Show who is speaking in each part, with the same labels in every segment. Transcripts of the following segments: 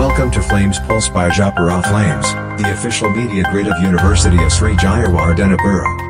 Speaker 1: Welcome to Flames Pulse by Japara Flames, the official media grid of University of Sri Jayawardenepura.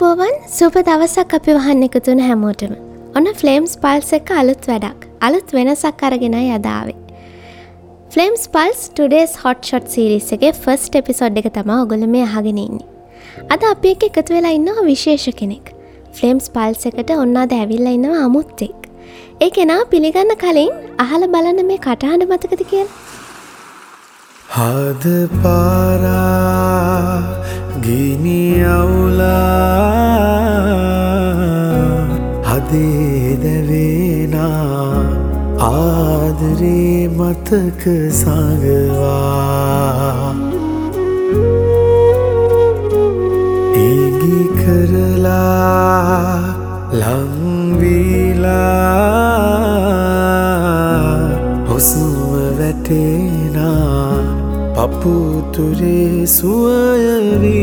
Speaker 2: ආයුබෝවන් සුප දවසක් අපි වහන්න එකතුන හැමෝටම ඔන්න ෆ්ලේම්ස් පල්ස එක අලුත් වැඩක් අලුත් වෙනසක් අරගෙන යදාවේ. Flames pulse today's hot shot series එක ෆස්ට එපිසොඩ් එක තම ඔගොල මේ අහගෙනන්නේ. අද අපි එක එකතු වෙලා ඉන්නවා විශේෂ කෙනෙක්. ෆලම්ස් පල්ස එකට ඔන්නාද ඇවිල්ල ඉන්නවා අමුත්තෙක්. ඒ කෙනා පිළිගන්න කලින් අහල බලන්න මේ කටහඬ මතකති කියල.
Speaker 3: හද පාරා ගිනි අවුලා ආදරේ මතක සඟවා. ඒගි කරලා ලංවීලා හොසුම වැටේනා පපුතුරේ සුවයවිදිනා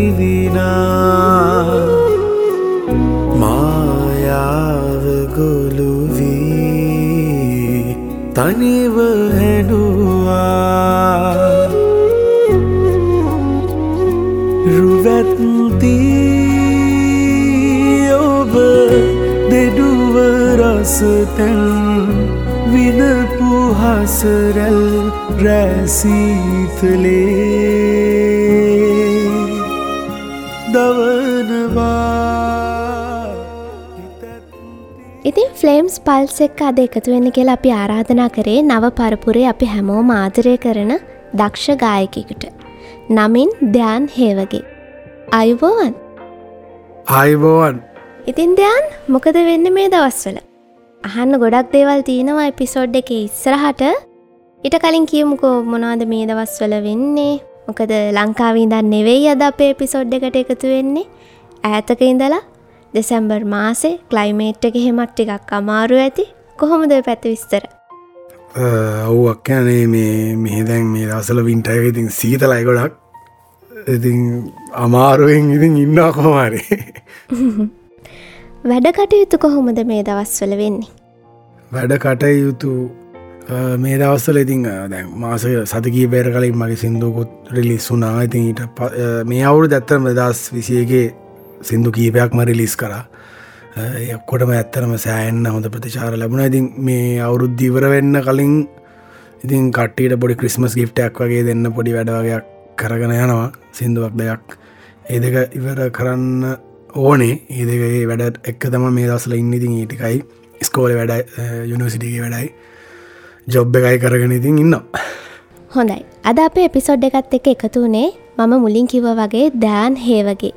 Speaker 3: මායාව ගොළුවී තනිව හැඩුවා රුවැත්තිී ඔබ දෙඩුවරසතැන් විදපු හසරැල් රැසීතලේ. දවනවා
Speaker 2: ඉතින් ෆලේම්ස් පල්ස එක් අද එකතු වෙන්න කියලා අපි ආරාධනා කරේ නව පරපුරේ අපි හැමෝ මාදරය කරන දක්ෂ ගායකෙකුට. නමින් ධ්‍යාන් හේවගේ. අයුබෝවන්
Speaker 3: අයිබෝවන්
Speaker 2: ඉතින් ධ්‍යාන් මොකද වෙන්න මේ දවස්වල. අහන්න ගොඩක් දේවල් තියෙනවා එපිසෝඩ් එක ඉස්සරහට ඉට කලින් කියමුකෝ මොනවාද මේ දවස්වල වෙන්නේ මොකද ලංකාවීදන් නෙවෙයි අද අපේ එපිසෝඩ් එකට එකතු වෙන්නේ ඈතක ඉඳලා දෙසැම්බර් මාසේ ක්ලයිමේට් එක හෙමත් ටිකක් අමාරු ඇති. කොහොමද පැත්ත විස්තර?
Speaker 3: ඔව්වක් යනේ මේ මෙහෙදැන් මේ දසල වින්ටය ඉතින් සීතලයි ගොඩක්. ඉතින් අමාරුවෙන් ඉතින් ඉන්නා කොමාරේ
Speaker 2: වැඩ කටයුතු කොහොමද මේ දවස්වල වෙන්නේ?
Speaker 3: වැඩ කටයුතු මේ දවස්සල ඉතිං දැන් මාසය සතකී බේර කලින් මගේ සිින්දුකුත් රිලිස් වුනා ඉතින් ඊට මේ අවුරු දැත්තරම දස් විසියගේ සිින්දු කීපයක්ම රිලිස් කරා. යක්කොටම ඇත්තරම සෑන්න හොඳ ප්‍රතිචාර ලැබුණ. ඉතින් මේ අවුරුද්ධීවර වෙන්න කලින් ඉතින් කට්ටට පොඩි ක්‍රිස්මස් ගිප්ටයක් වගේ දෙන්න පොඩි වැඩවගයක් කරගෙන යනවා. සිින්දුවක් දෙයක් ඒ දෙක ඉවර කරන්න ඕනේ. ඒදකගේ වැඩ එක්ක තම මේ දසල ඉන්න. ඉතින් ඊටිකයි ස්කෝල වැඩ යුනිසිටිගේ වැඩයි. ජොබ් එකයි කරගෙන ඉතින් ඉන්න
Speaker 2: හොඳයි. අද අපේ එපිසොඩ් එකත් එක එකතු වනේ මම මුලින් කිව වගේ දෑන් හේවගේ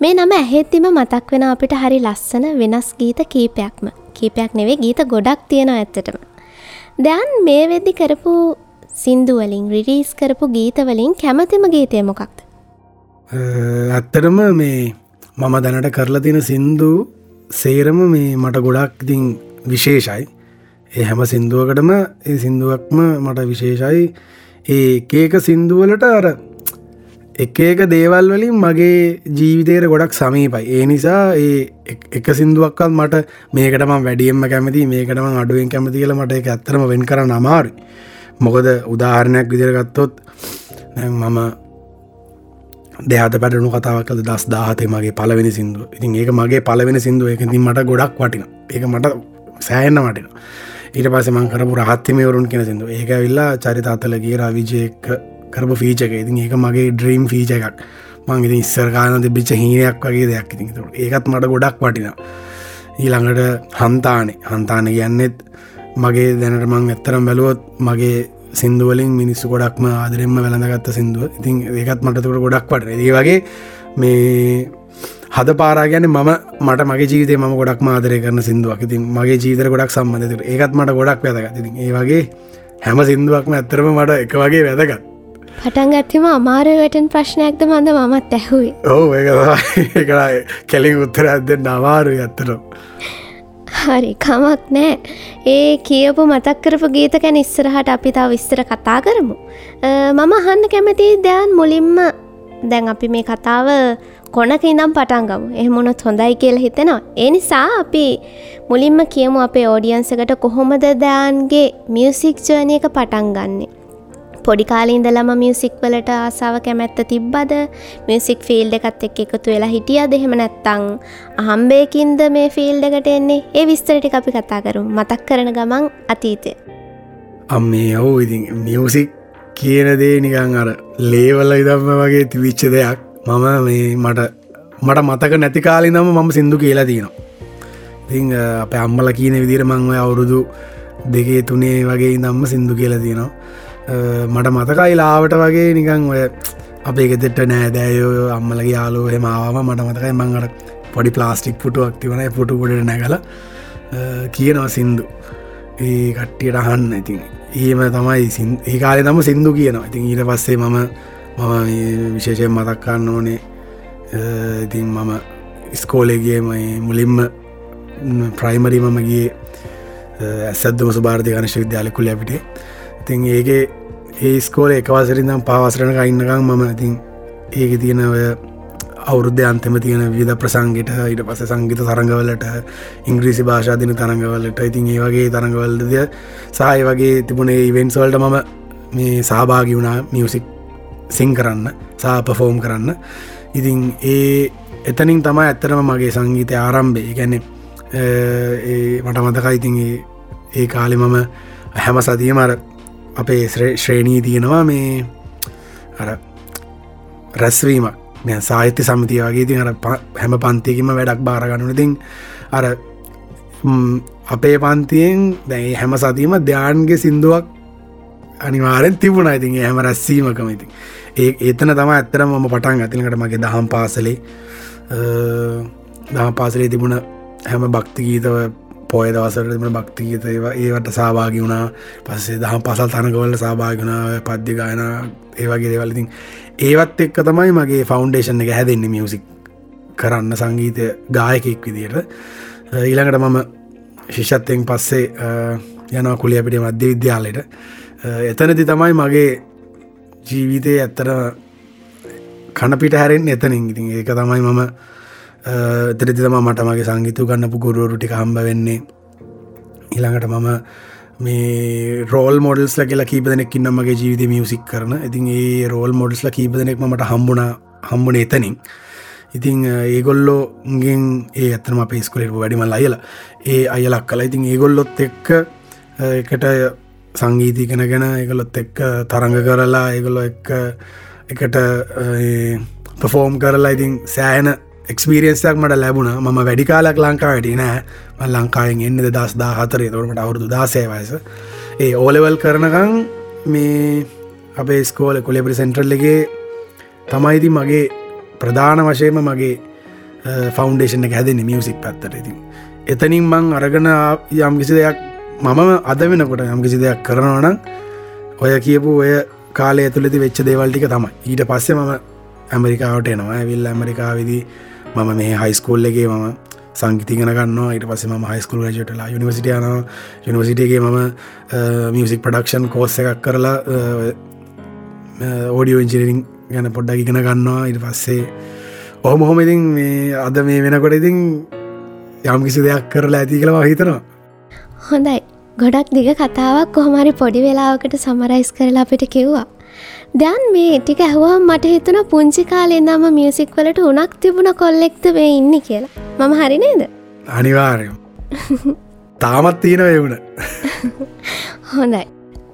Speaker 2: මේ නම ඇහෙත්තිම මතක් වෙන අපිට හරි ලස්සන වෙනස් ගීත කීපයක්ම. කීපයක් නෙවේ ගීත ගොඩක් තියෙන ඇත්තටම. දැන් මේ වෙද්දි කරපු සින්දුවලින් රිරීස් කරපු ගීතවලින් කැමතිම ගීතය මොකක්ද?
Speaker 3: ඇත්තටම මේ මම දැනට කරලා තියෙන සින්දු සේරම මේ මට ගොඩක් ඉතින් විශේෂයි. ඒ හැම සින්දුවකටම ඒ සින්දුවක්ම මට විශේෂයි. ඒ කේක සින්දුවලට අර එක එක දේවල් වලින් මගේ ජීවිතයට ගොඩක් සමීපයි. ඒ නිසා ඒ එක සිින්දුවක්වත් මට මේකටම වැඩියම්ම කැමති මේකටම අඩුවෙන් කැමති කියල මට එක ඇත්තරම වෙන් කරන්න අමාරු මොකද උදාහරණයක් විදිරගත්තොත් මම දෙහත පැටනු කතාවක් කළ දස් දාහතේ මගේ පලවෙනි සිින්දුව. ඉතින් ඒක මගේ පලවෙන සිින්දුව. එක ති මට ගොඩක් වටින ඒක මට සෑන්න වටින ඊට පස මං කරපු රහත්තිමවරුන් කෙන සිින්දු ඒක විල්ලා චරිතාතලගේ රවිජයක කරපු ෆීචක ඉතින් ඒක මගේ ඩ්‍රීම් ෆීච එකක්. මං ඉතින් ඉස්සරකාන තිබිච්ච හීනයක් වගේ දෙයක් ඉතින්. ඒකත් මට ගොඩක් වටින ඊළඟට හන්තානේ. හන්තාන කියන්නෙත් මගේ දැනට මං ඇත්තරම් බැලුවොත් මගේ සිින්දුවලින් මිනිස්සු ගොඩක්ම ආදරෙන්ම වැළඳගත්ත සිින්දුව. ඉතින් ඒකත් මටතුකට ගොඩක් වට ඒ වගේ මේ හද පාරාගැන මම මට මගේ ජීවිතය ම ගොඩක් මාදරය කරන සිින්දුවක්. ඉතින් මගේ ජීතර ගොඩක් සම්බඳත ඒකත් මට ගොඩක් වැදගත්. ඉතින් ඒ වගේ හැම සිින්දුවක්ම ඇත්තරම මට එක වගේ වැදගත්.
Speaker 2: පටන් ගත්තිම අමාරුවටන් ප්‍රශ්නයක්ද මඳ මමත් ඇහුයි
Speaker 3: ඕ ඒ කෙලින් උත්තර ඇද නවාරු ඇත්තනම්
Speaker 2: හරි කමක් නෑ ඒ කියපු මතක් කරපු ගීත ගැන ඉස්සරහට අපි තාව විස්තර කතා කරමු. මම අහන්න කැමති දෑන් මුලින්ම දැන් අපි මේ කතාව කොනක ඉඳම් පටන්ගමු එහෙමුණොත් හොඳයි කියලා හිතෙනවා. ඒ නිසා අපි මුලින්ම කියමු අපේ ඕඩියන්සකට කොහොමද දෑන්ගේ මියසික් ජර්නය එක පටන් ගන්නේ පොඩිකාලින්දලම මියසික් වලට ආසාව කැමැත්ත තිබ්බද? මියසික් ෆිල්ඩ එකත් එක් එකතු වෙලා හිටිය දෙහෙම නැත්තං අහම්බේකින්ද මේ ෆිල්ඩ එකට එන්නේ? ඒ විස්තරටි අපි කතා කරු මතක් කරන ගමන් අතීතය.
Speaker 3: අම් මේ ඔහු ඉතින් මියසික් කියන දේ නිකං අර ලේවල්ල ඉදම්ම වගේ තිවිච්ච දෙයක්. මම මේ මට මට මතක නැති කාලි නම මම සිින්දු කියලා තියෙනවා. ඉතිං අප අම්මල කියන විදිර මංව අවුරුදු දෙකේ තුනේ වගේ දම්ම සිින්දු කියලා තියෙනවා. මට මතකයි ලාවට වගේ නිකං ඔය අපේ ගෙතෙට නෑදෑයෝ අම්මලගේ යාලෝ හෙමාව මට මතකයි මංගට පොඩි ප්ලාස්ටික් පුටුවක් තිවන පුටු ගොඩට නැගල කියනවා සින්දු. ඒ කට්ටියට අහන්න. ඉතින් ඒම තමයි ඒ කාලෙ තම සින්දු කියනවා. ඉතින් ඊට පස්සේ මම මම විශේෂයෙන් මතක්කන්න ඕනේ ඉතින් මම ස්කෝලේගේ මුලින්ම ප්‍රයිමරි මමගේ ඇසද්දම සුභාර්ධය ගනශ විද්‍යාලකුල අපිටේ ඉතින් ඒගේ ඒ ස්කෝල එකවසරින්දම් පවසරනක ඉන්නකම් මම ඉතින් ඒක තියෙන ඔය අවුරුද්ධ අන්තම තියෙන විධ ප්‍රසංගට ඉට පස සංගීත තරඟවලට ඉංග්‍රීසි භාෂාදින තරඟවලට ඉතින් ඒ වගේ තරඟවල්දය සහය වගේ තිබුණේ ඉවෙන්ස්වල්ට මම මේ සහභාගි වුණා මියසික් සිං කරන්න සාපෆෝම් කරන්න. ඉතින් ඒ එතනින් තමයි ඇත්තරම මගේ සංගීතය ආරම්භය. ගැනෙ මට මතකයි ඉතින් ඒ කාලෙ මම හැම සතියමර අපේ ශ්‍රේණී තියෙනවා මේ අර රැස්වීමක් මෙ සාහිත්‍ය සමතිය වගේ ති අර හැම පන්තියකිම වැඩක් බාරගන්නන තින් අර අපේ පන්තියෙන් දැයි හැම සතියම ධ්‍යාන්ගේ සිින්දුවක් අනිවාරෙන් තිබුණ. ඉතින් හැම රැස්සීමකම ඉතින්. ඒ ඒතන තම ඇත්තර මම පටන් ඇතිලකට මගේ දහම් පාසලේ දහම් පාසලේ තිබුණ හැම භක්තිගීතව පොය දවසට තිබන භක්තිගීත ඒවට සභාගි වුණා. පස්සේ දහම් පසල් තනකවල සභාගනා පද්දිගායන ඒවගේ දෙවලතින් ඒවත් එක්ක තමයි මගේ ෆෞන්ඩේෂන් එක හැදෙන්නේ මියසික් කරන්න සංගීතය ගායකෙක් විදියට. ඊළඟට මම ශිෂත්තයෙන් පස්සේ යනවා කුලිය පිටේ මධ්‍ය විද්‍යාලයට. එතනති තමයි මගේ ජීවිතය ඇත්තර කණපිට හැරෙන් එතනින්. ඉතින් ඒක තමයි මම එතරති තම මට මගේ සංගීතු ගන්නපු ගුරුවරුටි හම්බ වෙන්නේ. ඊළඟට මම මේ රෝල් මොඩල්ස්ල කියලා කීපදනෙක් ඉන්න මගේ ජීවිත මියසික් කරන. ඉතින් ඒ රෝල් මොඩස්ල කීපදනෙක් මට හම්බුණ හම්බුණ එතනින්. ඉතිං ඒගොල්ලෝගෙන් ඒ ඇතම පේස්කුලට වැඩිම අයල ඒ අයලක් කලා ඉතින් ඒගොල්ලොත් එක්ක එකට සංගීතිකෙන ගැන එකගොලොත් එක්ක තරඟ කරලා ඒගොල්ලො එක්ක එකට පෆෝම් කරලා ඉතින් සෑන එක්ස්පිරියන්සයක් මට ලැබුණ. ම වැඩිකාලක් ලංකා වැඩි නෑ. ම ලංකායෙන් එන්නද දස් දා හතරේ තොරට අවුරදු දාසය වයස. ඒ ඕලෙවල් කරනකං මේ අපේ ස්කෝල කොලෙපරි සෙන්ටරල්ලගේ තමයිති මගේ ප්‍රධාන වශයම මගේ ෆෞන්ඩේෂන එක හැදෙන මියසික් පැත්තට ඉතින්. එතනින් මං අරගන යම් කිසි දෙයක් මම අද වෙනකොට යම් කිසි දෙයක් කරනවනම් ඔය කියපු ඔය කාලය ඇතුළෙති වෙච්ච දේවල්ටික තමයි. ඊට පස්සේ මම ඇමරිකාවට එනවා. ඇවිල් ඇමරිකාවිදී මම මේ හයිස්කෝල්ලගේ මම සංගිතිගෙන ගන්න ඉට පස ම හයිස්කල් රජටලා යනිවසිටයන යනිවසිටගේ මම මියසික් පඩක්ෂන් කෝස්ස එකක් කරලා ඕඩියෝ ඉංජිනිරිං ගැන පොඩ්ඩක් ඉගෙන ගන්නවා. ඉට පස්සේ ඔහොම හොම ඉතින් මේ අද මේ වෙනකොට ඉතින් යම් කිසි දෙයක් කරලා ඇති කළවා හිතනවා.
Speaker 2: හොඳයි. ගොඩක් දිග කතාවක් කොහොමරි පොඩි වෙලාවකට සමරයිස් කරලා අපිට කිව්වා. දැන් මේ ටික ඇහවා මට හිතන පුංචි කාලේ නම මියසික් වලට උනක් තිබුණ කොල්ලෙක්ද මේ ඉන්න කියලා. මම හරි නේද?
Speaker 3: අනිවාරයම තාමත් තියෙන එවුණ
Speaker 2: හොඳයි.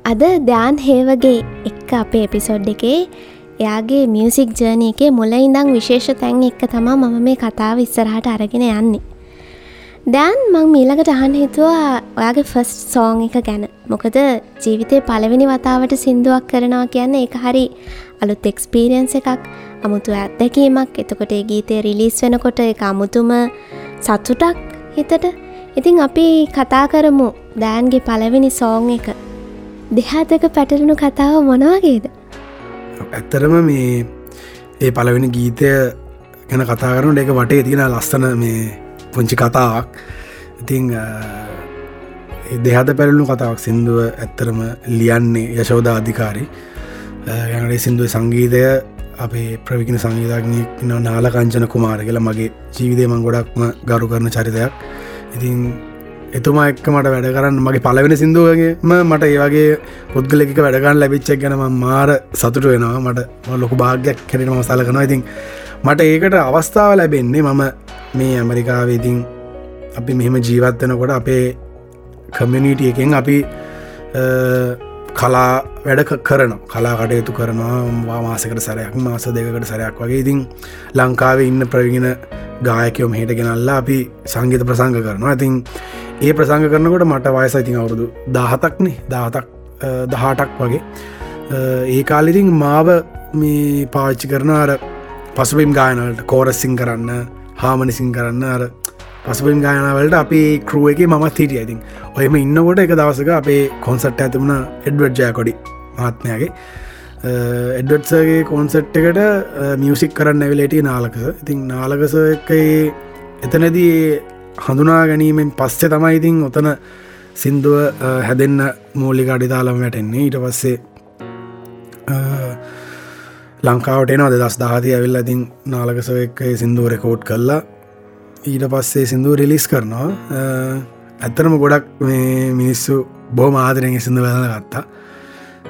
Speaker 2: අද ධ්‍යාන් හේවගේ එක්ක අපේ එපිසොඩ් එකේ එයාගේ මියසික් ජර්නය එකේ මුල ඉඳං විශේෂ තැන් එක්ක තමා මම මේ කතාව ඉස්සරහට අරගෙන යන්නේ දැන් මං මීළඟට අහන්න හිතුවා ඔයාගේ ෆස්ට් සෝං එක ගැන. මොකද ජීවිතය පළවෙනි වතාවට සින්දුවක් කරනවා කියන්න එක හරි අලුත් එක්ස්පීරියන්ස එකක්. අමුතු ඇත්දැකීමක් එතකොට ඒ ගීතය රිලිස් වෙනකොට එක අමුතුම සතුටක් හිතට. ඉතිං අපි කතා කරමු දෑන්ගේ පළවෙනි සෝං එක. දෙහාතක පැටලුණු කතාව මොනවාගේද
Speaker 3: ඇත්තරම මේ ඒ පලවෙනි ගීතය ගැන කතා කරන එක වටේ තියෙන ලස්සන මේ පුංචි කතාවක්. ඉතිං දෙහද පැරලු කතාවක් සිින්දුව ඇත්තරම ලියන්නේ යශෝධ අධිකාරි ගැනට සිින්දුව සංගීතය අපේ ප්‍රවිකින සංගීතඥ නාල කංචන කුමාර කියලා. මගේ ජීවිතය මං ගොඩක්ම ගරු කරන චරිතයක්. ඉතින් එතුමා එක්ක මට වැඩ කරන්න මගේ පලවෙන සිින්දුවගේම මට ඒවගේ පුද්ගලෙක වැඩගන්න ලැබිච්චක් ගැනම මාර සතුට වෙනවා. මට ලොකු භාගයක් කෙරෙනම සලකනවා. ඉතින් මට ඒකට අවස්ථාව ලැබෙන්නේ මම මේ ඇමරිකාවේතින් අපි මෙහෙම ජීවත්වනකොට අපේ කමියනීටිය එකෙන් අපි කලා වැඩ කරන කලා කටයුතු කරනවා. මාසකට සැරයක් මාස දෙකට සැරයක් වගේ. ඉතින් ලංකාවේ ඉන්න ප්‍රවිගෙන ගායකයොම හට ගෙනල්ලා අපි සංගීත ප්‍රසංග කරනවා. ඇතින් ඒ ප්‍රසංග කරනකොට මට වයස ඉතින් අවුරුදු දහතක්නේ දාතක් දහටක් වගේ. ඒ කාලිතින් මාව මේ පාච්චි කරන අර පසුබිම් ගායනවලට කෝරස්සිං කරන්න හාමනිසිං කරන්න අර පසුබිම් ගායනවලට අපි කරුව එක මත් හිටිය. ඉතින් ඔයම ඉන්නකොට එක දවසක අපේ කොන්සට් ඇතිබුණ එඩ්වඩ් ජයකොඩි මහත්මයාගේ. එඩ්වඩ්සගේ කොන්සට් එකට මියසික් කරන්න ඇවිලේට නාලකස ඉතින් නාලකස එක එතනදී හඳුනා ගැනීමෙන් පස්සෙ තමයි ඉතින් ඔතන සින්දුව හැදෙන්න මූලික අඩිතාලම වැටෙන්නේ. ඊට පස්සේ ලංකාවට එනවා දෙදස් දාහති ඇවිල්ල ඉතින් නාලකස එක්ක සිින්දුව රෙකෝඩ් කරලා ඊට පස්සේ සිින්දුව රිලිස් කරනවා. ඇත්තරම ගොඩක් මේ මිනිස්සු බෝම ආදරෙන් සිින්දු වැල ගත්තා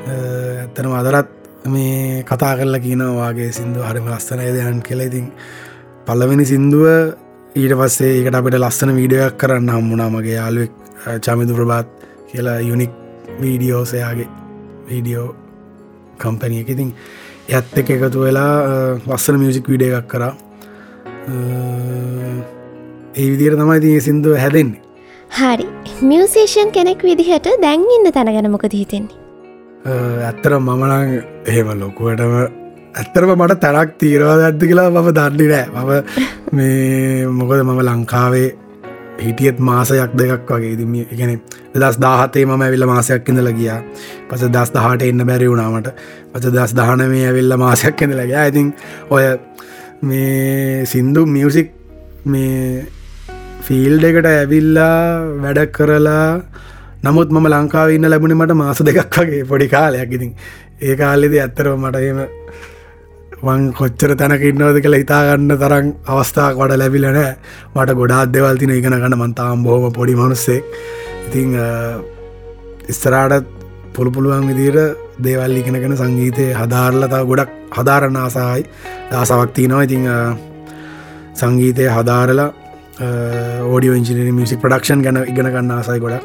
Speaker 3: ඇත්තනම අදරත් මේ කතා කරලා කියනවාගේ සිින්දු හරිම ලස්සනය දෙයන් කෙලා ඉතින් පල්ලවෙනි සින්දුව ඊට පස්සේ ඒකට අපට ලස්සන වීඩියක් කරන්න හම්මුණා මගේ යාලුවෙක් චමිදු ප්‍රභාත් කියලා යුනික් වීඩියෝසයාගේ වීඩියෝ කම්පැනියක ඉතින් ඇත්ත එක එකතු වෙලා වස්සන මියසික් විඩ එකක් කරා. ඒ විදිර තමයි තිය සිින්දුව හැදෙන්නේ.
Speaker 2: හරි. මියසේෂන් කෙනෙක් විදිහට දැන්ඉන්න තැනගැන මොකද හිතෙන්නේ?
Speaker 3: ඇත්තර මමනං එහෙම ලොකුවටම ඇත්තරම මට තැනක් තීරවා ඇත්ත කියලා මම දන්නේ නෑ. මම මේ මොකද මම ලංකාවේ හිටියත් මාසයක් දෙකක් වගේ. දිම එකන දස් දාහතේ මම ඇවිල්ල මාසයක් ඉඳල ගියා. පස දස් දහට එන්න බැරි වුණාමට පස දස් දහනමේ ඇවිල්ල මාසයක් ඉඳලග ඇතින් ඔය මේ සින්දු මියසික් මේ ෆිල්ඩ එකට ඇවිල්ලා වැඩ කරලා නමුත් මම ලංකාව ඉන්න ලැබුණ මට මාස දෙකක් වගේ පොඩි කාලයක්. ඉතින් ඒ කාලෙද ඇත්තරව මටම වන් කොච්චර තැනක ඉන්නවද කියලා හිතාගන්න තරම් අවස්ථාවක් වඩ ලැබිලනෑ මට ගොඩාත් දෙවල් තින ඉගෙන ගන්න මන්තාම් බොහම පොඩි මනුස්සෙක්. ඉතිං ඉස්තරාටත් පුළු පුළුවන් විදිර දේවල් ඉගෙනගෙන සංගීතය හදාරලතා ගොඩක් හදාරන්න ආසායි දසාවක් තියනවා. ඉතිං සංගීතය හදාරලා ඕඩියෝ ඉංජිනි මිසි ප්‍රඩක්ෂන් ගැන ඉගෙන ගන්න ආසයි ගොඩක්.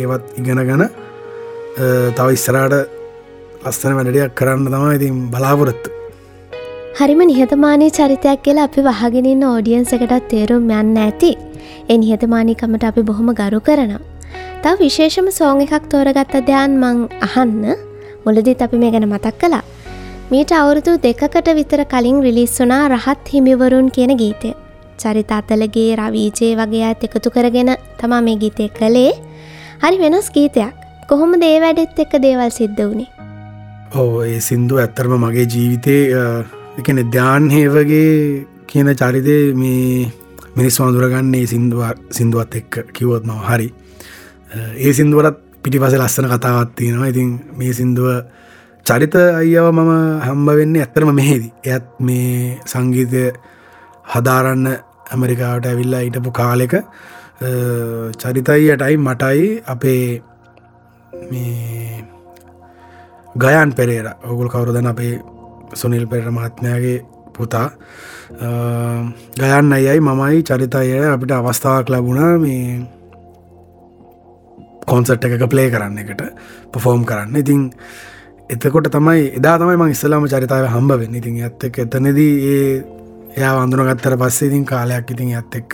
Speaker 3: ඒවත් ඉගෙන ගැන තව ඉස්සරාට ලස්සන වැඩඩයක් කරන්න තමයි ඉතින් බලාපොරොත්තු
Speaker 2: හරිම නිහතමානී චරිතයක් කියලා අපි වහගෙනන්න ඕඩියන්ස එකටත් තේරුම් යන්න ඇති එ නිහතමානීකමට අපි බොහොම ගරු කරනවා. තව විශේෂම සෝං එකක් තෝරගත්ත දෙයන් මං අහන්න මුලදිත් අපි මේ ගැන මතක් කලා. මීට අවුරුදු දෙකකට විතර කලින් රිලිස් වනා රහත් හිමිවරුන් කියන ගීතය. චරිත අතලගේ රවීජය වගේ ඇත් එකතු කරගෙන තමා මේ ගීතය කළේ හරි වෙනස් ගීතයක් කොහොම දේ වැඩෙත් එක්ක දේවල් සිද්ධ වුණේ.
Speaker 3: ඕ ඒ සින්දු ඇත්තරම මගේ ජීවිතය එකන ධ්‍යාන්හේවගේ කියන චරිතය මේ මිනිස් වඳුරගන්නේ සිින්දුව සිින්දුවත් එක්ක කිවොත් මව හරි. ඒ සිින්දුවරත් පිටිපස ලස්සන කතාවත් තියෙනවා. ඉතින් මේ සිින්දුව චරිත අයියව මම හම්බ වෙන්නේ ඇත්තරම මෙහෙදි. ඇත් මේ සංගීතය හදාරන්න ඇමරිකාවට ඇවිල්ලා හිටපු කාලෙක චරිතයියටයි මටයි අපේ මේ ගයන් පෙරේර. ඔගුල් කවුරුදන අපේ සුනිල් පෙර මහත්මයාගේ පුතා. ගයන්න අයයි මමයි චරිතය අපිට අවස්ථාවක් ලැබුණා මේ කොන්සට් එක ප්ලේ කරන්න එකට පොෆෝම් කරන්න. ඉතින් එතකොට තමයි එදා තමයි ම ඉස්සලාම චරිතාව හම්බ වෙන්න. ඉතින් ඇත්ත එක එතනදී ඒ එයා වඳුනගත්තර පස්සේ ඉතින් කාලයක් ඉතින් ඇත් එක්ක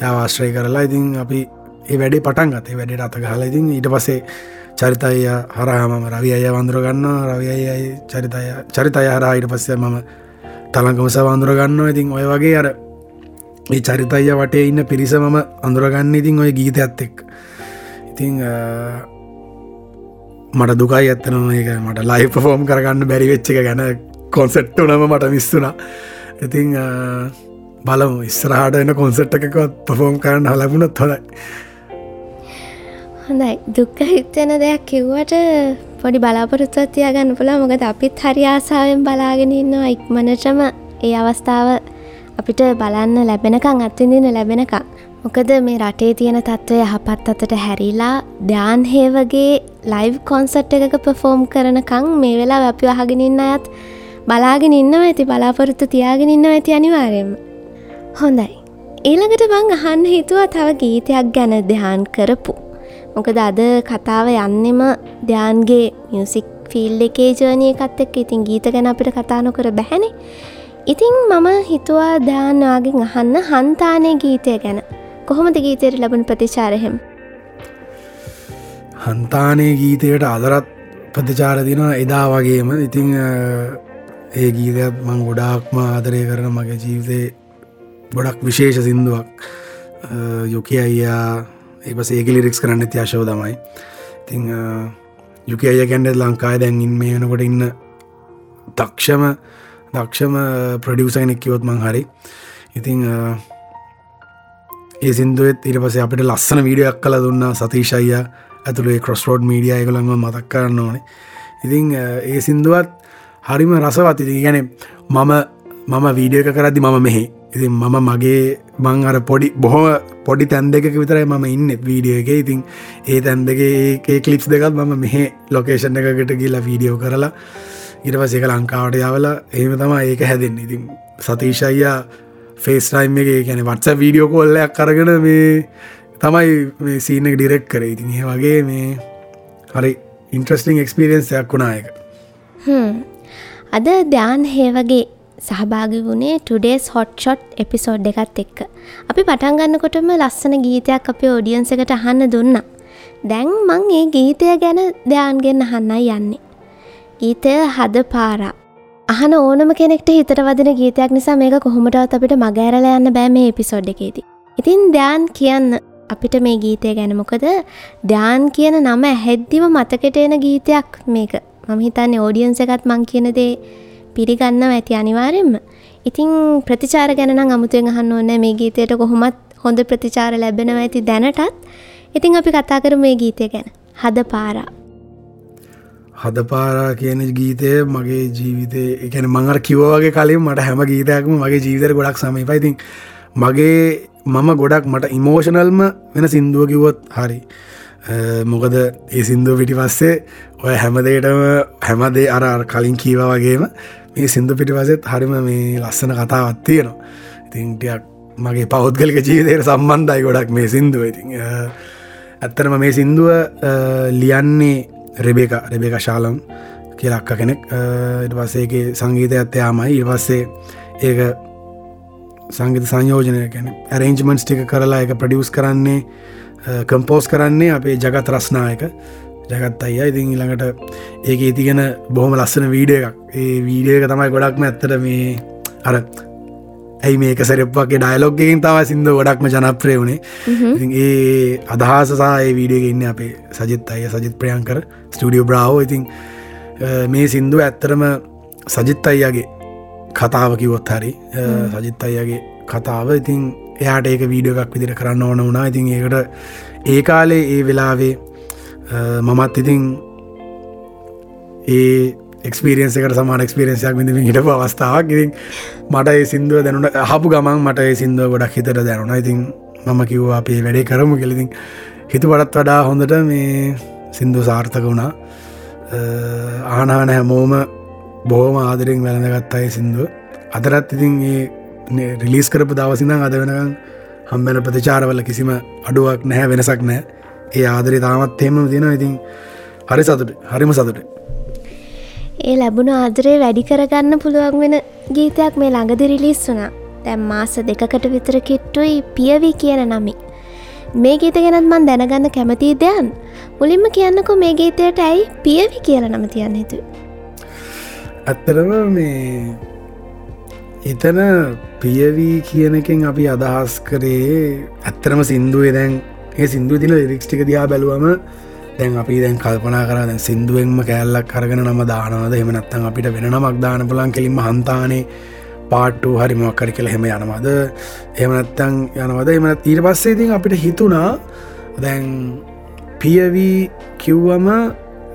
Speaker 3: යාවාශ්‍රය කරලා ඉතින් අපි ඒ වැඩේ පටන් ගතේ වැඩට අත හලා ඉතින් ඊට පසේ චරිතය හරහමම රවි අය වඳුරගන්න රවියයි චරිතය චරිතය හරා ඊට පස්සේ මම තලංකමස වඳුරගන්න ඉතින් ඔය වගේ අර ඒ චරිතය වටේ ඉන්න පිරිස මම අඳුරගන්න ඉතින් ඔය ගීත ඇත් එක් ඉතිං මට දුකයි ඇත්තනම එක මට ලයි පෆෝම් කරගන්න බැරි වෙච්ච එක ගැන කොන්සෙට්ට නම මට මිස්තුනා ඉතිං බලමු. ඉස්සරහට එන කොන්සෙට් එකකොත් පෆෝම් කරන්න හලබුණත් හොඳයි.
Speaker 2: හොඳයි. දුක්ක හිතෙන දෙයක් කිව්වට පොඩි බලාපොරොත්තුවත් තියාගන්න පුලා මොකද අපිත් හරි ආසාාවෙන් බලාගෙන ඉන්නවා ඉක්මනටම ඒ අවස්ථාව. අපිට බලන්න ලැබෙනකං අත්විඳන්න ලැබෙනකං මොකද මේ රටේ තියෙන තත්ත්වය යහපත් අතට හැරිලා ධ්‍යාන්හේවගේ ලයිව් කොන්සට් එකක පෆෝම් කරනකං මේ වෙලා අපි අහගෙන ඉන්න අයත් බලාගෙන ඉන්නව ඇති බලාපොරොත්තු තියාගෙන ඉන්න ඇති අනිවාරයම හොඳයි. ඊළඟට බං අහන්න හිතුවා තව ගීතයක් ගැන දෙහාන් කරපු. මොකද අද කතාව යන්නෙම ධ්‍යාන්ගේ මියසික් ෆිල් එකේ ජර්නය එකත් එක් ඉතින් ගීත ගැන අපිට කතා නොකර බැහැනේ. ඉතිං මම හිතුවා ධ්‍යාන්වාගෙන් අහන්න හන්තානය ගීතය ගැන. කොහොමද ගීතයට ලබන ප්‍රතිචාරහෙම්
Speaker 3: හන්තානය ගීතයට අදරත් ප්‍රතිචාරදින එදා වගේම. ඉතිං ඒ ගීතයත් මං ගොඩාක්ම ආදරය කරන මගේ ජීවිතය ගොඩක් විශේෂ සිින්දුවක්. යොකි අයියා ඒපස ඒක ලිරික්ස් කරන්න ත්‍යශව තමයි. ඉතිං යුක අය ගැන්ඩ ලංකාය දැන්ඉන් මේ වෙනකොට ඉන්න දක්ෂම දක්ෂම ප්‍රඩියසයිනෙක් කිවොත් මං හරි. ඉතිං ඒ සිින්දුවත් ඉට පස අපිට ලස්සන වීඩියක් කල දුන්න සතිශය ඇතුළේ කොස්රෝඩ් මීඩිය එකළඟ මතක් කරන්න ඕනේ. ඉතිං ඒ සිින්දුවත් හරිම රසවත්. ඉති ගැන මම මම වීඩියක කරදදි මම මෙහි ඉතින් මම මගේ මං අර පොඩි බොහොම පොඩි තැන් දෙක විතරයි මම ඉන්න වීඩියෝ එක. ඉතින් ඒ තැන් දෙගේ ඒ කලිප්ස් දෙකත් මම මෙහ ලොකේෂන් එකකට ගිල්ලා වීඩියෝ කරලා ඉරවසේක ලංකාවට යවල එහෙම තම ඒක හැදෙන් ඉතින් සතිශයියා ෆේස්ටයිම් එක ගැන වත්ස වීඩියෝ කොල්ලයක් කරගෙන මේ තමයි මේ සීනක ඩිරෙක්් කර. ඉතින් ඒ වගේ මේ හරි ඉන්ට්‍රස්ටිං එක්ස්පිරියන්ස්යක් වුණා එක
Speaker 2: අද ධ්‍යාන් හේවගේ සහභාගි වුණේ ටුඩේස් හොට් ෂොට් එපිසෝඩ් එකත් එක්ක. අපි පටන්ගන්නකොටම ලස්සන ගීතයක් අපේ ඔඩියන්ස එකට අහන්න දුන්න. දැන් මං ඒ ගීතය ගැන ධ්‍යාන්ගෙන් අහන්නයි යන්නේ. ගීතය හද පාරා. අහන ඕනම කෙනෙක්ට හිතට වදින ගීතයක් නිසා මේක කොහොමටත් අපිට මගෑරල යන්න බෑ මේ එපිසොඩ් එකේදී. ඉතින් ධ්‍යාන් කියන්න අපිට මේ ගීතය ගැන මොකද? ධ්‍යාන් කියන නම ඇහැද්දිම මතකට එන ගීතයක් මේක. මම හිතන්නේ ඕඩියන්ස එකත් මං කියනදේ පිළිගන්නව ඇති අනිවාරෙන්ම ඉතිං ප්‍රතිචාර ගැන අමුතුවෙන් අහන්න ඕන්න මේ ගීතයට කොහොමත් හොඳ ප්‍රතිචාර ලැබෙනව ඇති දැනටත්. ඉතිං අපි කතා කර මේ ගීතය ගැන. හද පාරා
Speaker 3: හදපාරා කියන ගීතය මගේ ජීවිතය එකන මඟර කිවෝගේ කලින් මට හැම ගීතයක්ම මගේ ජීවිතර ගොඩක් සමීපයිතින් මගේ මම ගොඩක් මට ඉමෝෂනල්ම වෙන සින්දුව කිවොත් හරි. මොකද ඒ සින්දුව පිටි පස්සේ ඔය හැමදේටම හැමදේ අර කලින් කීව වගේම මේ සිින්දු පිටිපසෙත් හරිම මේ ලස්සන කතාවත් තියෙනවා. ඉතින්ටයක් මගේ පෞද්ගලික ජීවිතයට සම්බන්ධයි ගොඩක් මේ සින්දුව. ඉතින් ඇත්තරම මේ සින්දුව ලියන්නේ රෙබේක රෙබේක ශාලම් කියලක්ක කෙනෙක්. ඉට පස්සේගේ සංගීතය ඇත්තයාමයි ඉවස්සේ ඒක සංගීත සංයෝජනය කැන ඇරේන්ජමන්ස් ටික කරලා එක ප්‍රඩියස් කරන්නේ කම්පෝස් කරන්නේ අපේ ජගත් රස්නායක. ජගත් අයි ඉතින් ඊළඟට ඒක ඉතිගෙන බොහොම ලස්සන වීඩිය එකක්. ඒ වීඩියක තමයි ගොඩක්ම ඇත්තට මේ අර ඇයි මේක සැරප්ගේ ඩයිලොග්ගෙන් තව සිින්ද ගොඩක්ම ජනප්‍රය වුණේ ඒ අදහසසාය වීඩියග ඉන්න අපේ සජිත් අය සජිත් ප්‍රයන්කර ස්ටඩියෝ බ්‍රාවෝ ඉතින් මේ සින්දු ඇත්තරම සජිත් අයියාගේ කතාව කිවොත් හරි සජිත් අයියාගේ කතාව. ඉතින් එයාට ඒක වීඩියෝ එකක් විදිර කරන්න ඕන වුණා. ඉතින් ඒකට ඒ කාලේ ඒ වෙලාවේ මමත් ඉතින් ඒ එක්ස්පිරියන්සකට සමාන එක්ස්පිරියන්සයක් විඳම හිටපු අවස්ථාවක්. ඉතින් මට ඒ සිින්දුව දැනුට හපු ගමන් මට ඒ සිින්දුව ගොඩක් හිතට දැනුණ. ඉතින් මම කිව්වා අපේ වැඩේ කරමු කෙලිතින් හිතු පටත් වඩා හොඳට මේ සිින්දු සාර්ථක වුණා. ආනාන හැමෝම බෝම ආදරෙන් වැළඳගත් අය සිින්දුව. අදරත් ඉතින් ඒ රිලිස් කරපු දවසිඳං අද වෙනකම් හම්බැන ප්‍රතිචාරවල කිසිම අඩුවක් නැහැ වෙනසක් නෑ ඒ ආදරේ තාමත් එෙම තියෙන ඉතින් හරි සතුට හරිම සතුට
Speaker 2: ඒ ලැබුණු ආදරේ වැඩි කරගන්න පුළුවන් වෙන ගීතයක් මේ ළඟදි රිලිස් වුනා දැම් මාස දෙකකට විතර කිට්ටුයි පියවී කියන නමි. මේ ගීත ගැනත් මන් දැනගන්න කැමතිී දෙයන් මුලින්ම කියන්නකො මේ ගීතයට ඇයි පියවි කියල නම තියන්න හිතු.
Speaker 3: ඇත්තරම මේ එතන පියවී කියනකින් අපි අදහස් කරේ ඇත්තරම සින්දුවේ දැන් ඒ සිින්දු තින ලිරික්ස්ටික දයා බැලුවම දැන් අපි දැන් කල්පනා කර දැන් සිින්දුවෙන්ම කෑල්ලක් කරගෙන නම දානවද? එමනත්තන් අපිට වෙන නමක් දාන පුලන් කෙලින්ම හන්තානේ පාට්ටු හරි මොක්කරි කියල හෙම යනවද? එමනත්තං යනවද? එමනත් ඊට පස්සේ ඉතින් අපිට හිතුනා දැන් පියවී කිව්වම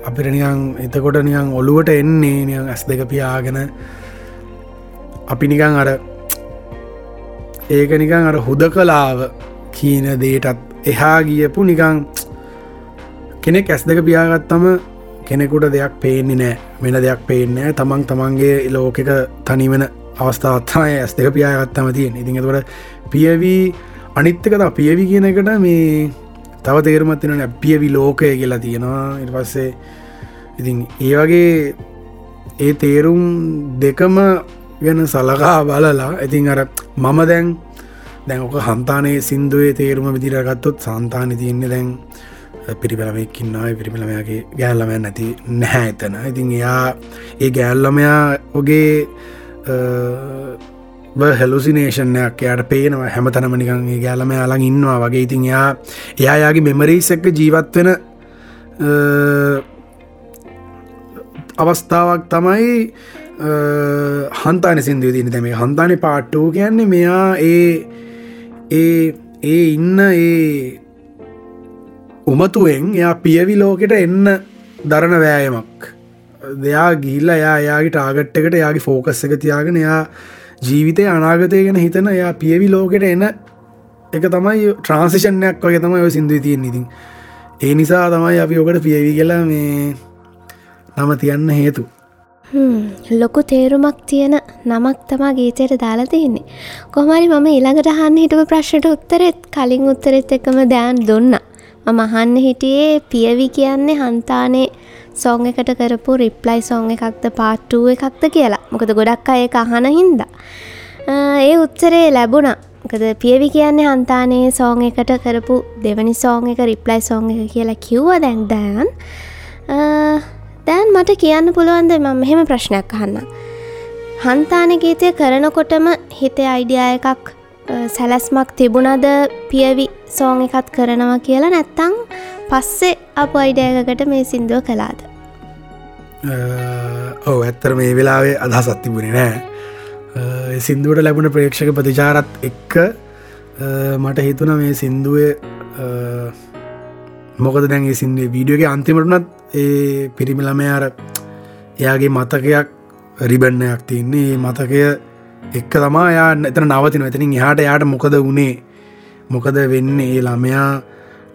Speaker 3: අපිට නියන් එතකොට නියන් ඔළුවට එන්නේ නියන් ඇස් දෙක පියාගෙන අපි නිකං අර ඒක නිකං අර හුද කලාව කීන දේටත් එහා ගියපු නිකං කෙනෙක් ඇස් දෙක පියාගත්තම කෙනෙකුට දෙයක් පේන්නේ නෑ. වෙන දෙයක් පේනෑ තමන් තමන්ගේ ලෝකෙක තනිවෙන අවස්ථාත්තාය ඇස් දෙක පියාගත්තම තියෙන ඉතින් එතකට පියවී අනිත්තකත පියවි කියන එකට මේ තව තේරමත් තින පියවි ලෝකය කියලා තියෙනවා. ඉට පස්සේ ඉතින් ඒ වගේ ඒ තේරුම් දෙකම ගැන සලකා බලලා ඉතින් අර මම දැන් දැන් ඕක හන්තානයේ සින්දුවේ තේරුම විදිරගත්තොත් සන්තානය තියන්නේ දැන් පිරිපලමයක්කින්නාව පිරිපිළමයාගේ ගෑල්ලමය නැති නැහැ එතන. ඉතින් එයා ඒ ගෑල්ලමයා ඔගේ හෙලුසිනේෂනයක් යට පේනවා. හැම තනමනිකන්ගේ ගෑලම යාලන් ඉන්නවා වගේ. ඉතින් එයා එයායාගේ මෙමරීස් එක්ක ජීවත් වෙන අවස්ථාවක් තමයි හන්තාන සිින්දුව තින දැම හන්තාන පාට්ටෝ කියන්නේ මෙයා ඒ ඒ ඒ ඉන්න ඒ උමතුවෙන් එයා පියවි ලෝකෙට එන්න දරණ වෑයමක්. දෙයා ගිල්ල එයා එයාගේ ටාගට්ටකට යාගේ ෆෝකස් එක තියාගෙන එයා ජීවිතය අනාගතය ගැන හිතන එයා පියවි ලෝකෙට එන එක තමයි ට්‍රන්සිෂණයක් වගේ තමයි ඔය සිින්දුව තියෙන් ඉතින්. ඒ නිසා තමයි අපි ඔකට පියවි කියලා මේ නම තියන්න හේතු.
Speaker 2: ලොකු තේරුමක් තියෙන නමක් තමා ගීතයට දාලා තියන්නේ. කොමරි මම ඉළඟට හන්න හිටපු ප්‍රශ්නට උත්තරෙත් කලින් උත්තරෙත් එකම දෑන් දුන්න. මම අහන්න හිටියේ පියවි කියන්නේ හන්තානේ සෝං එකට කරපු රිප්ලයි සෝං එකක්ද පාට්ටුව එකක්ද කියලා. මොකද ගොඩක් අය අහන හින්ද. ඒ උත්තරේ ලැබුණා. මොකද පියවි කියන්නේ හන්තානේ සෝං එකට කරපු දෙවනි සෝං එක රිප්ලයි සෝං එක කියලා කිව්ව දැන් දෑන් දැන් මට කියන්න පුළුවන්ද මම මෙහෙම ප්‍රශ්නයක් අහන්න. හන්තාන ගීතය කරනකොටම හිතේ අයිඩියා එකක් සැලැස්මක් තිබුණද පියවි සෝං එකත් කරනවා කියලා නැත්තං පස්සේ අප අයිඩයකට මේ සිින්දුව කලාද
Speaker 3: ඔව ඇත්තර මේ වෙලාවේ අදහස් අත්තිබුණේ නෑ. සිින්දුවට ලැබුණ ප්‍රේක්ෂක ප්‍රතිචාරත් එක්ක මට හිතුන මේ සින්දුවේ මොකද දැන්ගේ සින්දේ වීඩියෝගේ අන්තිමටනත් ඒ පිරිමිළමය අර එයාගේ මතකයක් රිබන්නයක් තින්නේ මතකය එක්ක තමා යා එතන නවතින එතනින් එහාට යාට මොකද වුණේ මොකද වෙන්නේ? ඒ ළමයා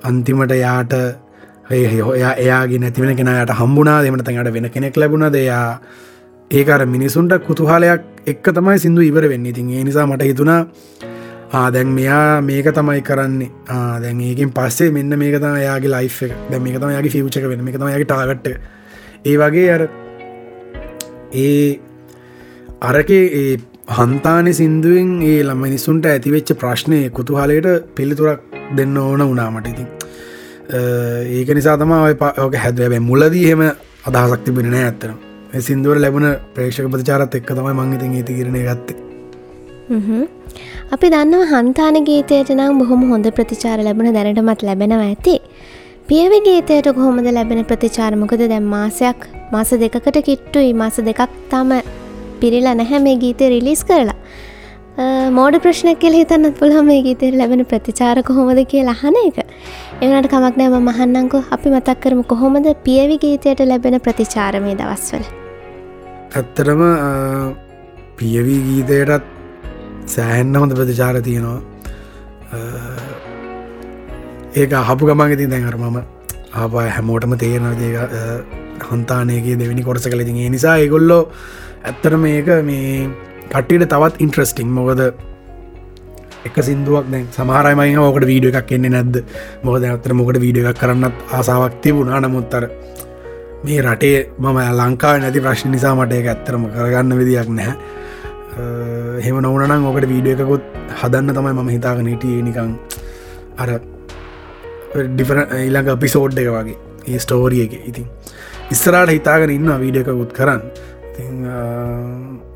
Speaker 3: අන්තිමට යාට එයා එයාගේ නැතිවෙන කෙනයට හම්බුනා දෙමට යට වෙන කෙනෙක් ලැබුණ දෙයා ඒකර මිනිසුන්ට කුතුහලයක් එක්ක තමයි සිින්දු ඉවර වෙන්න. ඉතින් ඒ නිසා මට හිතුණා ආදැන් මෙයා මේක තමයි කරන්නේ. ආදැන් ඒකින් පස්සේ මෙන්න මේක තම යාගේ ලයි් එක. දැ මේක තම යාගේ ෆිවචක වෙන එක තම යාගේ ටාගට්ට ඒ වගේ අර ඒ අරකේ ඒ හන්තානෙ සිින්දුවෙන් ඒ ළම නිසුන්ට ඇතිවෙච්ච ප්‍රශ්නය කුතුහලයට පිළිතුරක් දෙන්න ඕන වනාමට ඉතින්. ඒක නිසා තම ඔක හැදැබැ මුලදී හෙම අදහසක් තිබෙන නෑ ඇත්තන සිින්දුවට ලැබුණ ප්‍රේක්ෂක ප්‍රචාරත් එක්ක තමයි මංගිතින් ඒති කරන ගත්තේ.
Speaker 2: අපි දන්නව හන්තාන ගීතයට නම් බොහොම හොඳ ප්‍රතිචාර ලැබුණ දැනටමත් ලැබෙනව ඇති. පියවි ගීතයට කොහොමද ලැබෙන ප්‍රතිචාරමකද දැම් මාසයක් මාස දෙකකට කිට්ටුයි. මාස දෙකක් තම පිරිලා නැහැ මේ ගීතය රිලිස් කරලා. මෝඩ ප්‍රශ්නයක් කෙල් හිතන්නත් පුළහ මේ ගීතයට ලැබෙන ප්‍රතිචාර කොහොමද කියලා අහන එක. එවනට කමක් නෑම මහන්නංකෝ අපි මතක් කරම කොහොමද පියවි ගීතයට ලැබෙන ප්‍රතිචාරමය දවස්වල?
Speaker 3: ඇත්තරම පියවී ගීතයටත් සෑහෙන්න හොඳ ප්‍රතිචාර තියෙනවා. ඒක අහපු ගමන් ඉතින් දැන් අර මම ආපා හැමෝටම තේරන දේක හන්තානයගේ දෙවැනි කොරස කළ තිගේ නිසා ඒගොල්ලෝ ඇත්තර මේක මේ කට්ටියට තවත් ඉන්ට්‍රස්ටිං මොකද එක සිින්දුවක් දැ සමහරමයි ඕකට වීඩිය එකක් එන්නේ නැද්ද? මොකද ඇත්තර මොකට වීඩිය එකක් කරන්නත් ආසාාවක් තිබුණා. නමුත්තර මේ රටේ මම ලංකා නැති ප්‍රශ්න නිසා මට එක ඇත්තරම කරගන්න විදියක් නැහැ. හෙම නොවනනම් ඕකට වීඩිය එකකුත් හදන්න තමයි මම හිතාගෙන හිටිය. නිකං අර ඩිෆර ඊළඟ පිසෝඩ් එක වගේ. ඒ ස්ටෝරිය එක. ඉතින් ඉස්සරට හිතාගෙන ඉන්න වීඩිය එකකුත් කරන්න.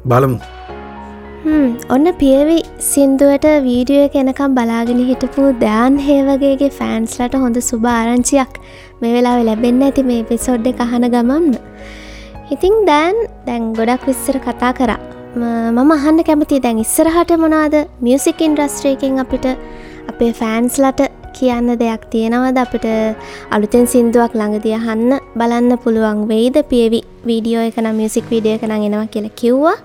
Speaker 3: බලමු.
Speaker 2: ඔන්න පියවි සින්දුවට වීඩියෝ එක එනකම් බලාගෙන හිටපු දෑන් හේවගේගේ ෆෑන්ස්ලට හොඳ සුභ ආරංචියක් මේ වෙලාව ලැබෙන්න ඇති මේ පිසෝඩ් එක අහන ගමන්ම. ඉතිං දැන් දැන් ගොඩක් විස්සර කතා කරා. මම අහන්න කැමති දැන් ඉස්සරහට මොනාද මියසික් ඉන්ඩස්ට්‍රේකින් අපිට අපේ ෆෑන්ස්ලට කියන්න දෙයක් තියෙනවද? අපිට අලුතෙන් සින්දුවක් ළඟදිය හන්න බලන්න පුළුවන් වෙයිද? පියවි වීඩියෝ එක නම් මියසික් වීඩියෝ එක නම් එනවා කියලා කිව්වා.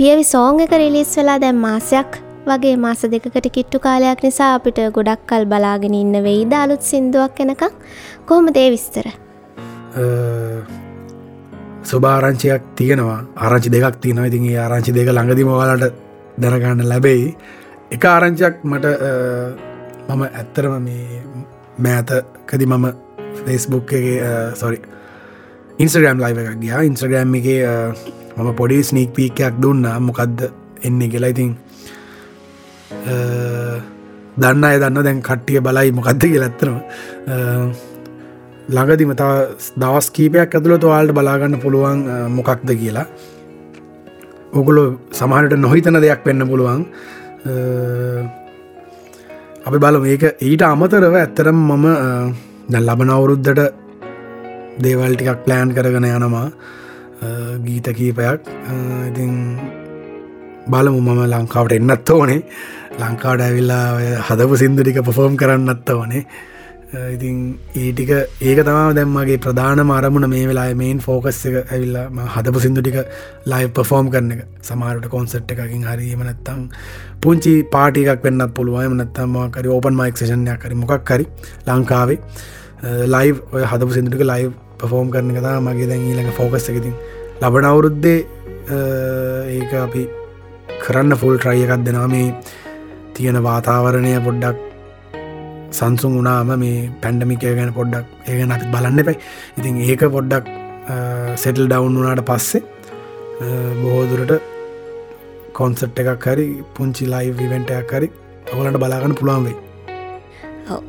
Speaker 2: පියවි සෝං එක රිලිස් වෙලා දැන් මාසයක් වගේ මාස දෙකකට කිට්ටු කාලයක් නිසා අපිට ගොඩක් කල් බලාගෙන ඉන්න වෙයිද? අලුත් සින්දුවක් එනකම් කොහොම දේ විස්තර?
Speaker 3: ස්වභාරංචියක් තියෙනවා. ආරංචි දෙකක් තියෙනවා. ඉතින් ඒ ආරංචි දෙක ළඟදිම ඔයාලට දැනගන්න ලැබෙයි. එක ආරංචියක් මට මම ඇත්තරම මේ මෑතකදි මම ෆෙස්බුක් එක සොරි ඉන්ස්ග්‍රම් ලයිව එකක් ගියා. ඉන්ස්්‍රග්‍රම් එක මම පොඩි ස්නීක් පීකයක් දුන්නා. මොකක්ද එන්නේ කියලා. ඉතින් දන්න අය දන්න දැන් කට්ටිය බලයි මොකක්ද කියලැත්තනවා ළඟදිම තව දවස් කීපයක් ඇතුළ තුවාල්ට බලාගන්න පුළුවන් මොකක්ද කියලා. ඔකුලො සමහට නොහිතන දෙයක් වෙන්න පුළුවන්. අපි බලම. ඒක ඊට අමතරව ඇත්තරම් මම දැ ලබන අවුරුද්ධට දේවල් ටිකක් ප්ලෑන් කරගෙන යනවා. ගීත කීපයක්. ඉතින් බලමු මම ලංකාවට එන්නත් ඕනේ. ලංකාවට ඇවිල්ලා හදපු සිින්දුටික පොෆෝම් කරන්නත්ත ඕනේ. Uh, ඉතින් ඒටික ඒක තමා දැම්මගේ ප්‍රධාන මරමුණ මේ වෙලා මේන් ෆෝකස් එක ඇවිල්ලා හදපු සිින්දු ටික ලයි පෆෝම් කරන එක. සමාරට කොන්සට් එකකින් හරිම නැත්තං පුංචි පාටිකක් වෙන්න පුළුවන්. නත්තම කරි ඕපන් මයික් ෂණයක් කරි මොකක් කරි ලංකාවේ. Uh, ලයි් ඔය හදපු සිින්දුටික ලයි් පෆෝම් කරන කතා මගේ දැන් ඊළඟ ෆෝකස් එකතින් ලබන අවුරුද්දේ uh, ඒක අපි කරන්න ෆුල් ට්‍රයි එකක් දෙනා මේ තියෙන වාතාවරණය පොඩ්ඩක් සංසුන් වනාම මේ පැන්ඩමිකය ගැන පොඩ්ඩක් ඒගැන අපි බලන්න එපයි ඉතින් ඒක පොඩ්ඩක් සෙටල් ඩවුන් වනාට පස්සේ බොහෝදුරට කොන්සට් එකක් හරි පුංචි ලයි විවෙන්ටයක් හරි ඔවලට බලාගන්න පුළුවන් වෙයි.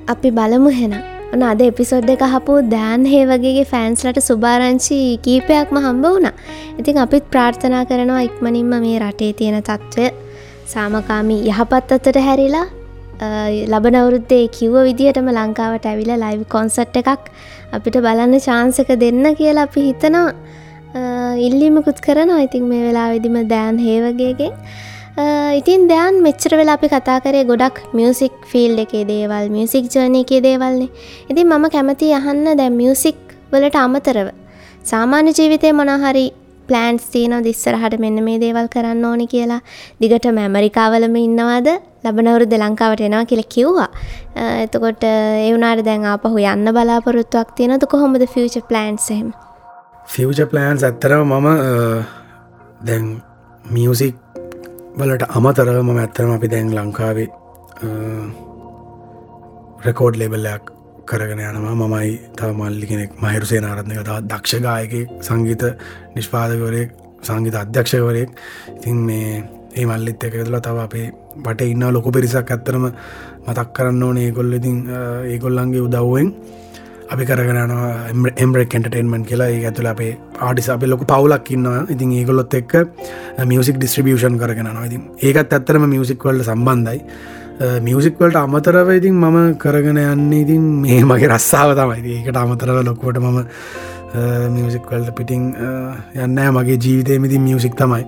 Speaker 2: අපි බලමු හෙන ඔන අද එපිසොඩ් එක හපු දෑන් හේ වගේගේ ෆෑන්ස්ලට සුභාරංචි කීපයක්ම හම්බ වුණ. ඉතින් අපිත් ප්‍රාර්ථනා කරනවා ඉක්මනින්ම මේ රටේ තියෙන තත්ත්වය සාමකාමී යහපත් අතට හැරිලා ලබන අවුරුද්දේ කිව්ව විදිහටම ලංකාවට ඇවිල ලයිව් කොන්සට් එකක් අපිට බලන්න ශාන්සක දෙන්න කියලා අපි හිතනවා. ඉල්ලිමකුත් කරන ඉතින් මේ වෙලා විදිම දෑන් හේවගේගෙන් ඉතින් දෑන් මෙච්චර වෙලා අපි කතා කරේ ගොඩක් මියසික් ෆිල් එකේ දේවල් මියසික් ජර්නයකේ දේවල්න්නේ ඉතින් මම කැමති අහන්න දැ මියසික් වලට අමතරව සාමාන්‍ය ජීවිතය මොනහරි ප්ලෑන්ස් තියන දිස්සරහට මෙන්න මේ දේවල් කරන්න ඕනි කියලා? දිගටම ඇමරිකාවලම ඉන්නවාද? ලබනවරුද ලංකාවට එනවා කියල කිව්වා. එතකොට ඒවනාට දැන් ආපහු යන්න බලාපොරොත්තුවක් තියෙනද කොහොමද ෆියච ප්ලන්ස්හෙම
Speaker 3: ෆියච ප්ලන්ස් ඇත්තරව මම දැන් මියසික් වලට අමතරව මම ඇත්තරම අපි දැන් ලංකාවේ රෙකෝඩ් ලෙබල්ලයක් කරගෙන යනවා. මමයි තව මල්ලි කෙනෙක් මහිරුසේ නාරත්නක තවත් දක්ෂගායක සංගීත නිෂ්පාදකවරයෙක් සංගීත අධ්‍යක්ෂකවරයෙක්. ඉතින් මේ ඒ මල්ලිත් එක තුළ තව අපේ බට ඉන්න ලොකු පිරිසක් ඇත්තරම මතක් කරන්න ඕන ඒගොල්ල ඉතින් ඒගොල්ලන්ගේ උදව්වෙන් අපි කරගෙනවා එම්බරක් එන්ටර්ටේන්මන් කියලා. ඒ ඇතුළ අපේ ආඩිස අප ලොක පවුලක් ඉන්නවා. ඉතින් ඒගොල්ලොත් එක් මියසික් ඩිස්ට්‍රිබියෂන් කරගෙනවා ඉතින් ඒකත් ඇත්තරම මියසික් වල්ල සම්බන්ධයි. මියසික්වලට අමතරව ඉතින් මම කරගෙන යන්න ඉතින් මේ මගේ රස්සාාව තමයි. ඒකට අමතරව ලොකුවට මම මියසික්වල්ට පිටිං යන්න මගේ ජීවිතයමති මියසික් තමයි.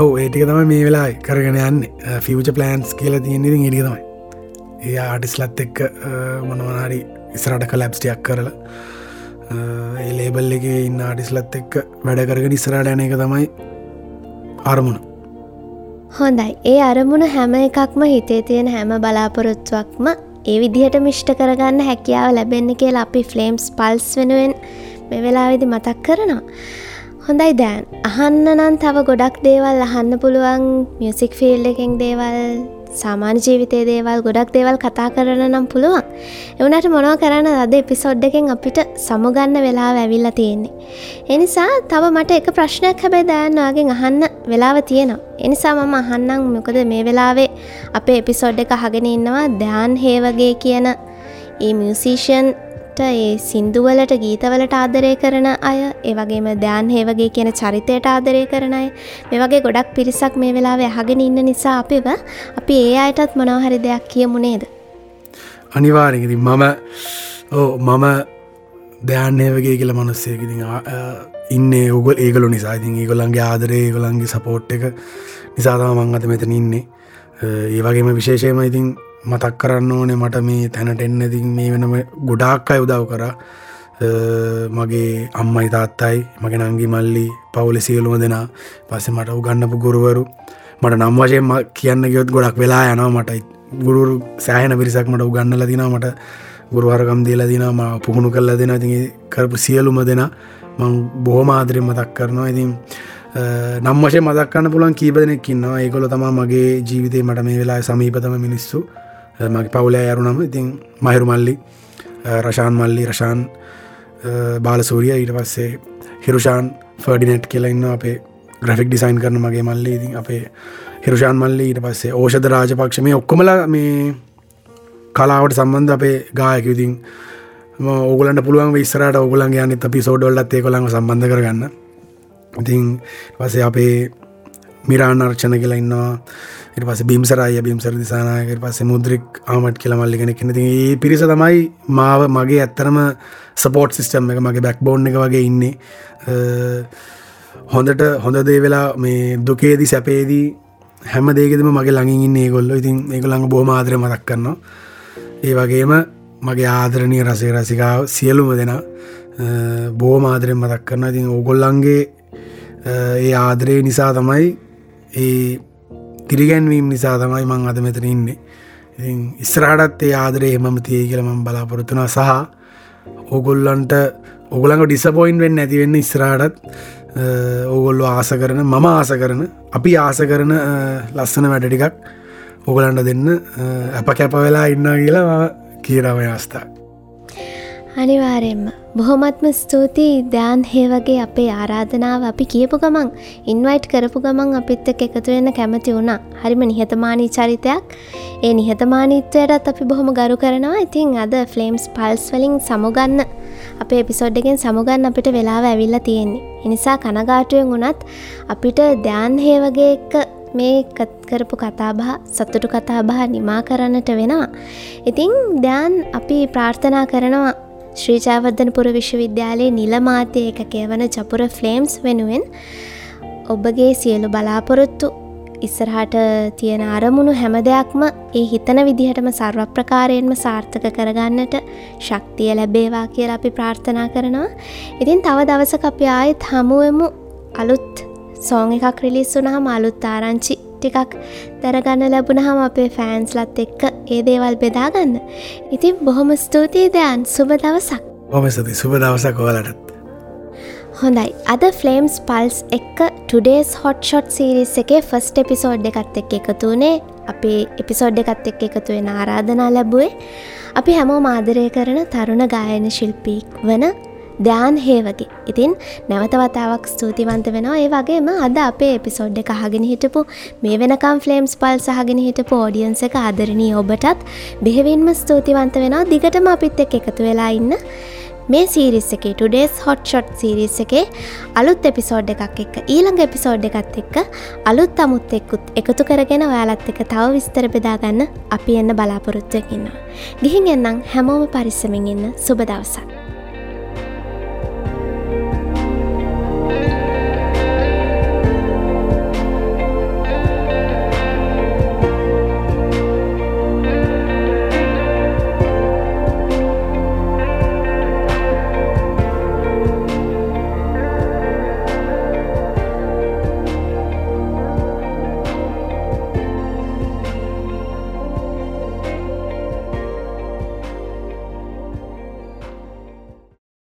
Speaker 3: ඔව ඒටික තම මේ වෙලා කරගෙන යන්න. ෆිවච ප්ලන්ස් කියල තියෙන ඉතින් ඉඩි තමයි. ඒ ආටිස්ලත් එක්ක මොනවනාරි ඉස්රට කලැබ්ස්ටියක් කරලා ඒ ලේබල් එක ඉන්න ආටිස්ලත් එක්ක වැඩ කරගෙන ඉස්රට යන එක තමයි අරමුණ.
Speaker 2: හොඳයි. ඒ අරමුණ හැම එකක්ම හිතේ තියෙන හැම බලාපොරොත්තුවක්ම ඒ විදිහට මිෂ්ට කරගන්න හැකියාව ලැබෙන්න කියලා අපි ෆ්ලේම්ස් පල්ස් වෙනුවෙන් මෙ වෙලාවිදි මතක් කරනවා. හොඳයි දෑන් අහන්න නම් තව ගොඩක් දේවල් අහන්න පුළුවන් මියසික් ෆිල්ඩ එකෙන් දේවල් සාමාන්‍ය ජීවිතේ දේවල් ගොඩක් දේවල් කතා කරන නම් පුළුවන් එවනට මොනව කරන්න අද එපිසොඩ් එකෙන් අපිට සමුගන්න වෙලා ඇවිල්ලා තියෙන්නේ. එනිසා තව මට එක ප්‍රශ්නයක් හැබැයි දෑන්වාගෙන් අහන්න වෙලාව තියෙනවා. එනිසා මම අහන්නම් මොකද මේ වෙලාවේ අපේ එපිසොඩ් එක අහගෙන ඉන්නවා ධ්‍යාන් හේවගේ කියන ඒ මියසිෂන් ඒ සින්දුවලට ගීතවලට ආදරය කරන අය ඒවගේම ධ්‍යාන් හේවගේ කියන චරිතයට ආදරය කරන අය මේ වගේ ගොඩක් පිරිසක් මේ වෙලාවේ අහගෙන ඉන්න නිසා අපිව අපි ඒ අයටත් මොනවහරි දෙයක් කියමු නේද?
Speaker 3: අනිවාරෙකති මම ඕ මම දෑන්නේ වගේ කියල මනුස්සයකති ඉන්න ඔගල් ඒගලු නිසා. ඉතින් ඒගොලන්ගේ ආදරේ ගොලන්ගේ සපෝට් එක නිසාතම මං අත මෙතන ඉන්නේ. ඒ වගේම විශේෂයම ඉතින් මතක් කරන්න ඕනේ මට මේ තැනට එන්න ඉතින් මේ වෙනම ගොඩාක් අය උදව් කර. මගේ අම්මයි තාත්තයි මගේ නංගි මල්ලි පවුල සියලුම දෙනා. පස්සේ මට උගන්නපු ගුරුවරු. මට නම් වශයෙන් කියන්න ගයොත් ගොඩක් වෙලා යනවා මට ගුරුරු සෑහන පිරිසක් මට උගන්නල දින මට ගුරුවරකම් දීලා දින ම පුහුණු කරලා දෙෙන. ති කරපු සියලුම දෙනා මං බොහොම ආදරෙන් මතක් කරනවා. ඉතින් නම් වශය මදක්කන්න පුළන් කීපදනෙක් ඉන්නවා. ඒකොල තමා මගේ ජීවිතය මට මේ වෙලා සමීපතම මිනිස්සු. මගේ පවුලෑ අරුනම ඉතින් මහිරු මල්ලි රශාන් මල්ලි රශාන් බාලසූරිය. ඊට පස්සේ හිරුෂාන් ෆර්ඩිනෙට් කියලඉන්න අපේ ග්‍රෆික් ඩිසයින් කරන මගේ මල්ලි. ඉතින් අපේ හිරුෂාන් මල්ලි ඊට පස්සේ ඕෂධ රාජපක්ෂ. මේ ඔක්කොමල මේ කලාවට සම්බන්ධ අපේ ගායක ඉතින් ඕගලන්ට පුළුවන් විස්සරට ඔගලන් යන අපි සෝඩොල්ලත් ඒ කොළඟ සම්බන්ධ කරගන්න. ඉතින් පසේ අපේ මිරාණ අර්චන කියලා ඉන්නවා. එට පස බිම්සරය බිම්සර දිසානායකට පස්සේ මුද්‍රික් ආමට් කියල මල්ලිගෙන කෙන ති ඒ පිරිස තමයි මාව මගේ ඇත්තරම සපෝට් සිිස්ටම් එක මගේ බැක් බෝන් එක වගේ ඉන්නේ. හොඳට හොඳ දේ වෙලා මේ දුකේදී සැපේදී හැම දේකෙදම මගේ ළඟින් ඉන්න ඒගොල්ල. ඉතින් ඒගොළඟ බෝම ආදර මතක් කරනවා. ඒ වගේම මගේ ආදරණය රසේ රසිකාව සියලුම දෙෙන බෝම ආදරෙන් මතක් කරන ඉතින් ඕගොල්ලන්ගේ ඒ ආදරේ නිසා තමයි ඒ තිරිගැන්වීම් නිසා තමයි මං අද මෙතන ඉන්නේ. ඉතින් ඉස්රාටත් ඒ ආදරේ එමම තිය කියලම බලාපොරොත්තුනා සහ ඕගොල්ලන්ට ඔගලඟ ඩිසපොයින්් වෙන්න ඇතිවෙන්න ඉස්රාටත් ඕගොල්ලු ආස කරන මම ආස කරන අපි ආස කරන ලස්සන වැඩ ටිකක් ඔගලන්ට දෙන්න අප කැප වෙලා ඉන්න කියලා කියරවය අවස්ථා
Speaker 2: අනිවාරයෙන්ම බොහොමත්ම ස්තුතියි දෑන් හේ වගේ අපේ ආරාධනාව අපි කියපු ගමන් ඉන්වයිට් කරපු ගමන් අපිත් එක් එකතු වෙන්න කැමති වුණා. හරිම නිහතමානී චරිතයක්. ඒ නිහතමානීත්වයටත් අපි බොහොම ගරු කරනවා. ඉතින් අද ෆ්ලේම්ස් පල්ස් වලින් සමුගන්න අපේ එපිසෝඩ්ඩගෙන් සමුගන්න අපිට වෙලාව ඇවිල්ල තියෙන්නේ. එනිසා කනගාටුවෙන් වුණත් අපිට දෑන් හේ වගේ එක්ක මේ කරපු කතාබහ සතුටු කතාබහ නිමා කරන්නට වෙනවා. ඉතිං දෑන් අපි ප්‍රාර්ථනා කරනවා ශ්‍රීජාවර්ධනපුර විශ්වවිද්‍යාලයේ නිලමාත්‍ය ඒකකය වන චපුර ෆ්ලේම්ස් වෙනුවෙන් ඔබගේ සියලු බලාපොරොත්තු ඉස්සරහට තියෙන අරමුණු හැම දෙයක්ම ඒ හිතන විදිහටම සර්වප්‍රකාරයෙන්ම සාර්ථක කරගන්නට ශක්තිය ලැබේවා කියලා අපි ප්‍රාර්ථනා කරනවා. ඉතින් තව දවසක අපි ආයෙත් හමුවමු අලුත් සෝං එකක් රිලිස් වුනහම අලුත් ආරංචි ටිකක් දැරගන්න ලැබුණහම අපේ ෆෑන්ස්ලත් එක්ක ඒ දේවල් බෙදාගන්න. ඉතින් බොහොම ස්තුතියි දයන් සුබ දවසක්.
Speaker 3: හොමසති සුබ දවසක් කෝලටත්.
Speaker 2: හොඳයි අද ෆලේම්ස් පල්ස් එක්ක ටඩේස් හොට් ෂොට් සිරිස් එකේ ෆස්ට එපිසෝඩ් එකත් එක් එකතුනේ අපේ එපිසෝඩ් එකත් එක් එකතු වෙන ආරාධනා ලැබුවේ අපි හැමෝ මාදරය කරන තරුණ ගායන ශිල්පීක් වන ධ්‍යාන් හේවගේ ඉතින් නැවතවතාවක් ස්තුතිවන්ත වෙනවා ඒ වගේම අද අපේ එපිසෝඩ් එක අහගෙන හිටපු මේ වෙනකම් ෆලේම්ස් පල් සහගෙන හිටපු ෝඩියන්ස එක ආදරණී ඔබටත් බෙහෙවින්ම ස්තුතිවන්ත වෙනවා දිගටම අපිත් එක් එකතු වෙලා ඉන්න මේ සීරිස් එක ටඩේස් හොට් ෂොට් සිරිස් එකේ අලුත් එපිසෝඩ් එකක් එක්ක ඊළඟ එපිසෝඩ් එකත් එක්ක අලුත් අමුත් එක්කුත් එකතු කරගෙන ඔයාලත් එක තව විස්තර බෙදාගන්න අපි එන්න බලාපොරොත්තුවකින්නවා. ගිහින් එන්නම් හැමෝම පරිස්සමින් ඉන්න සුබ දවසක්.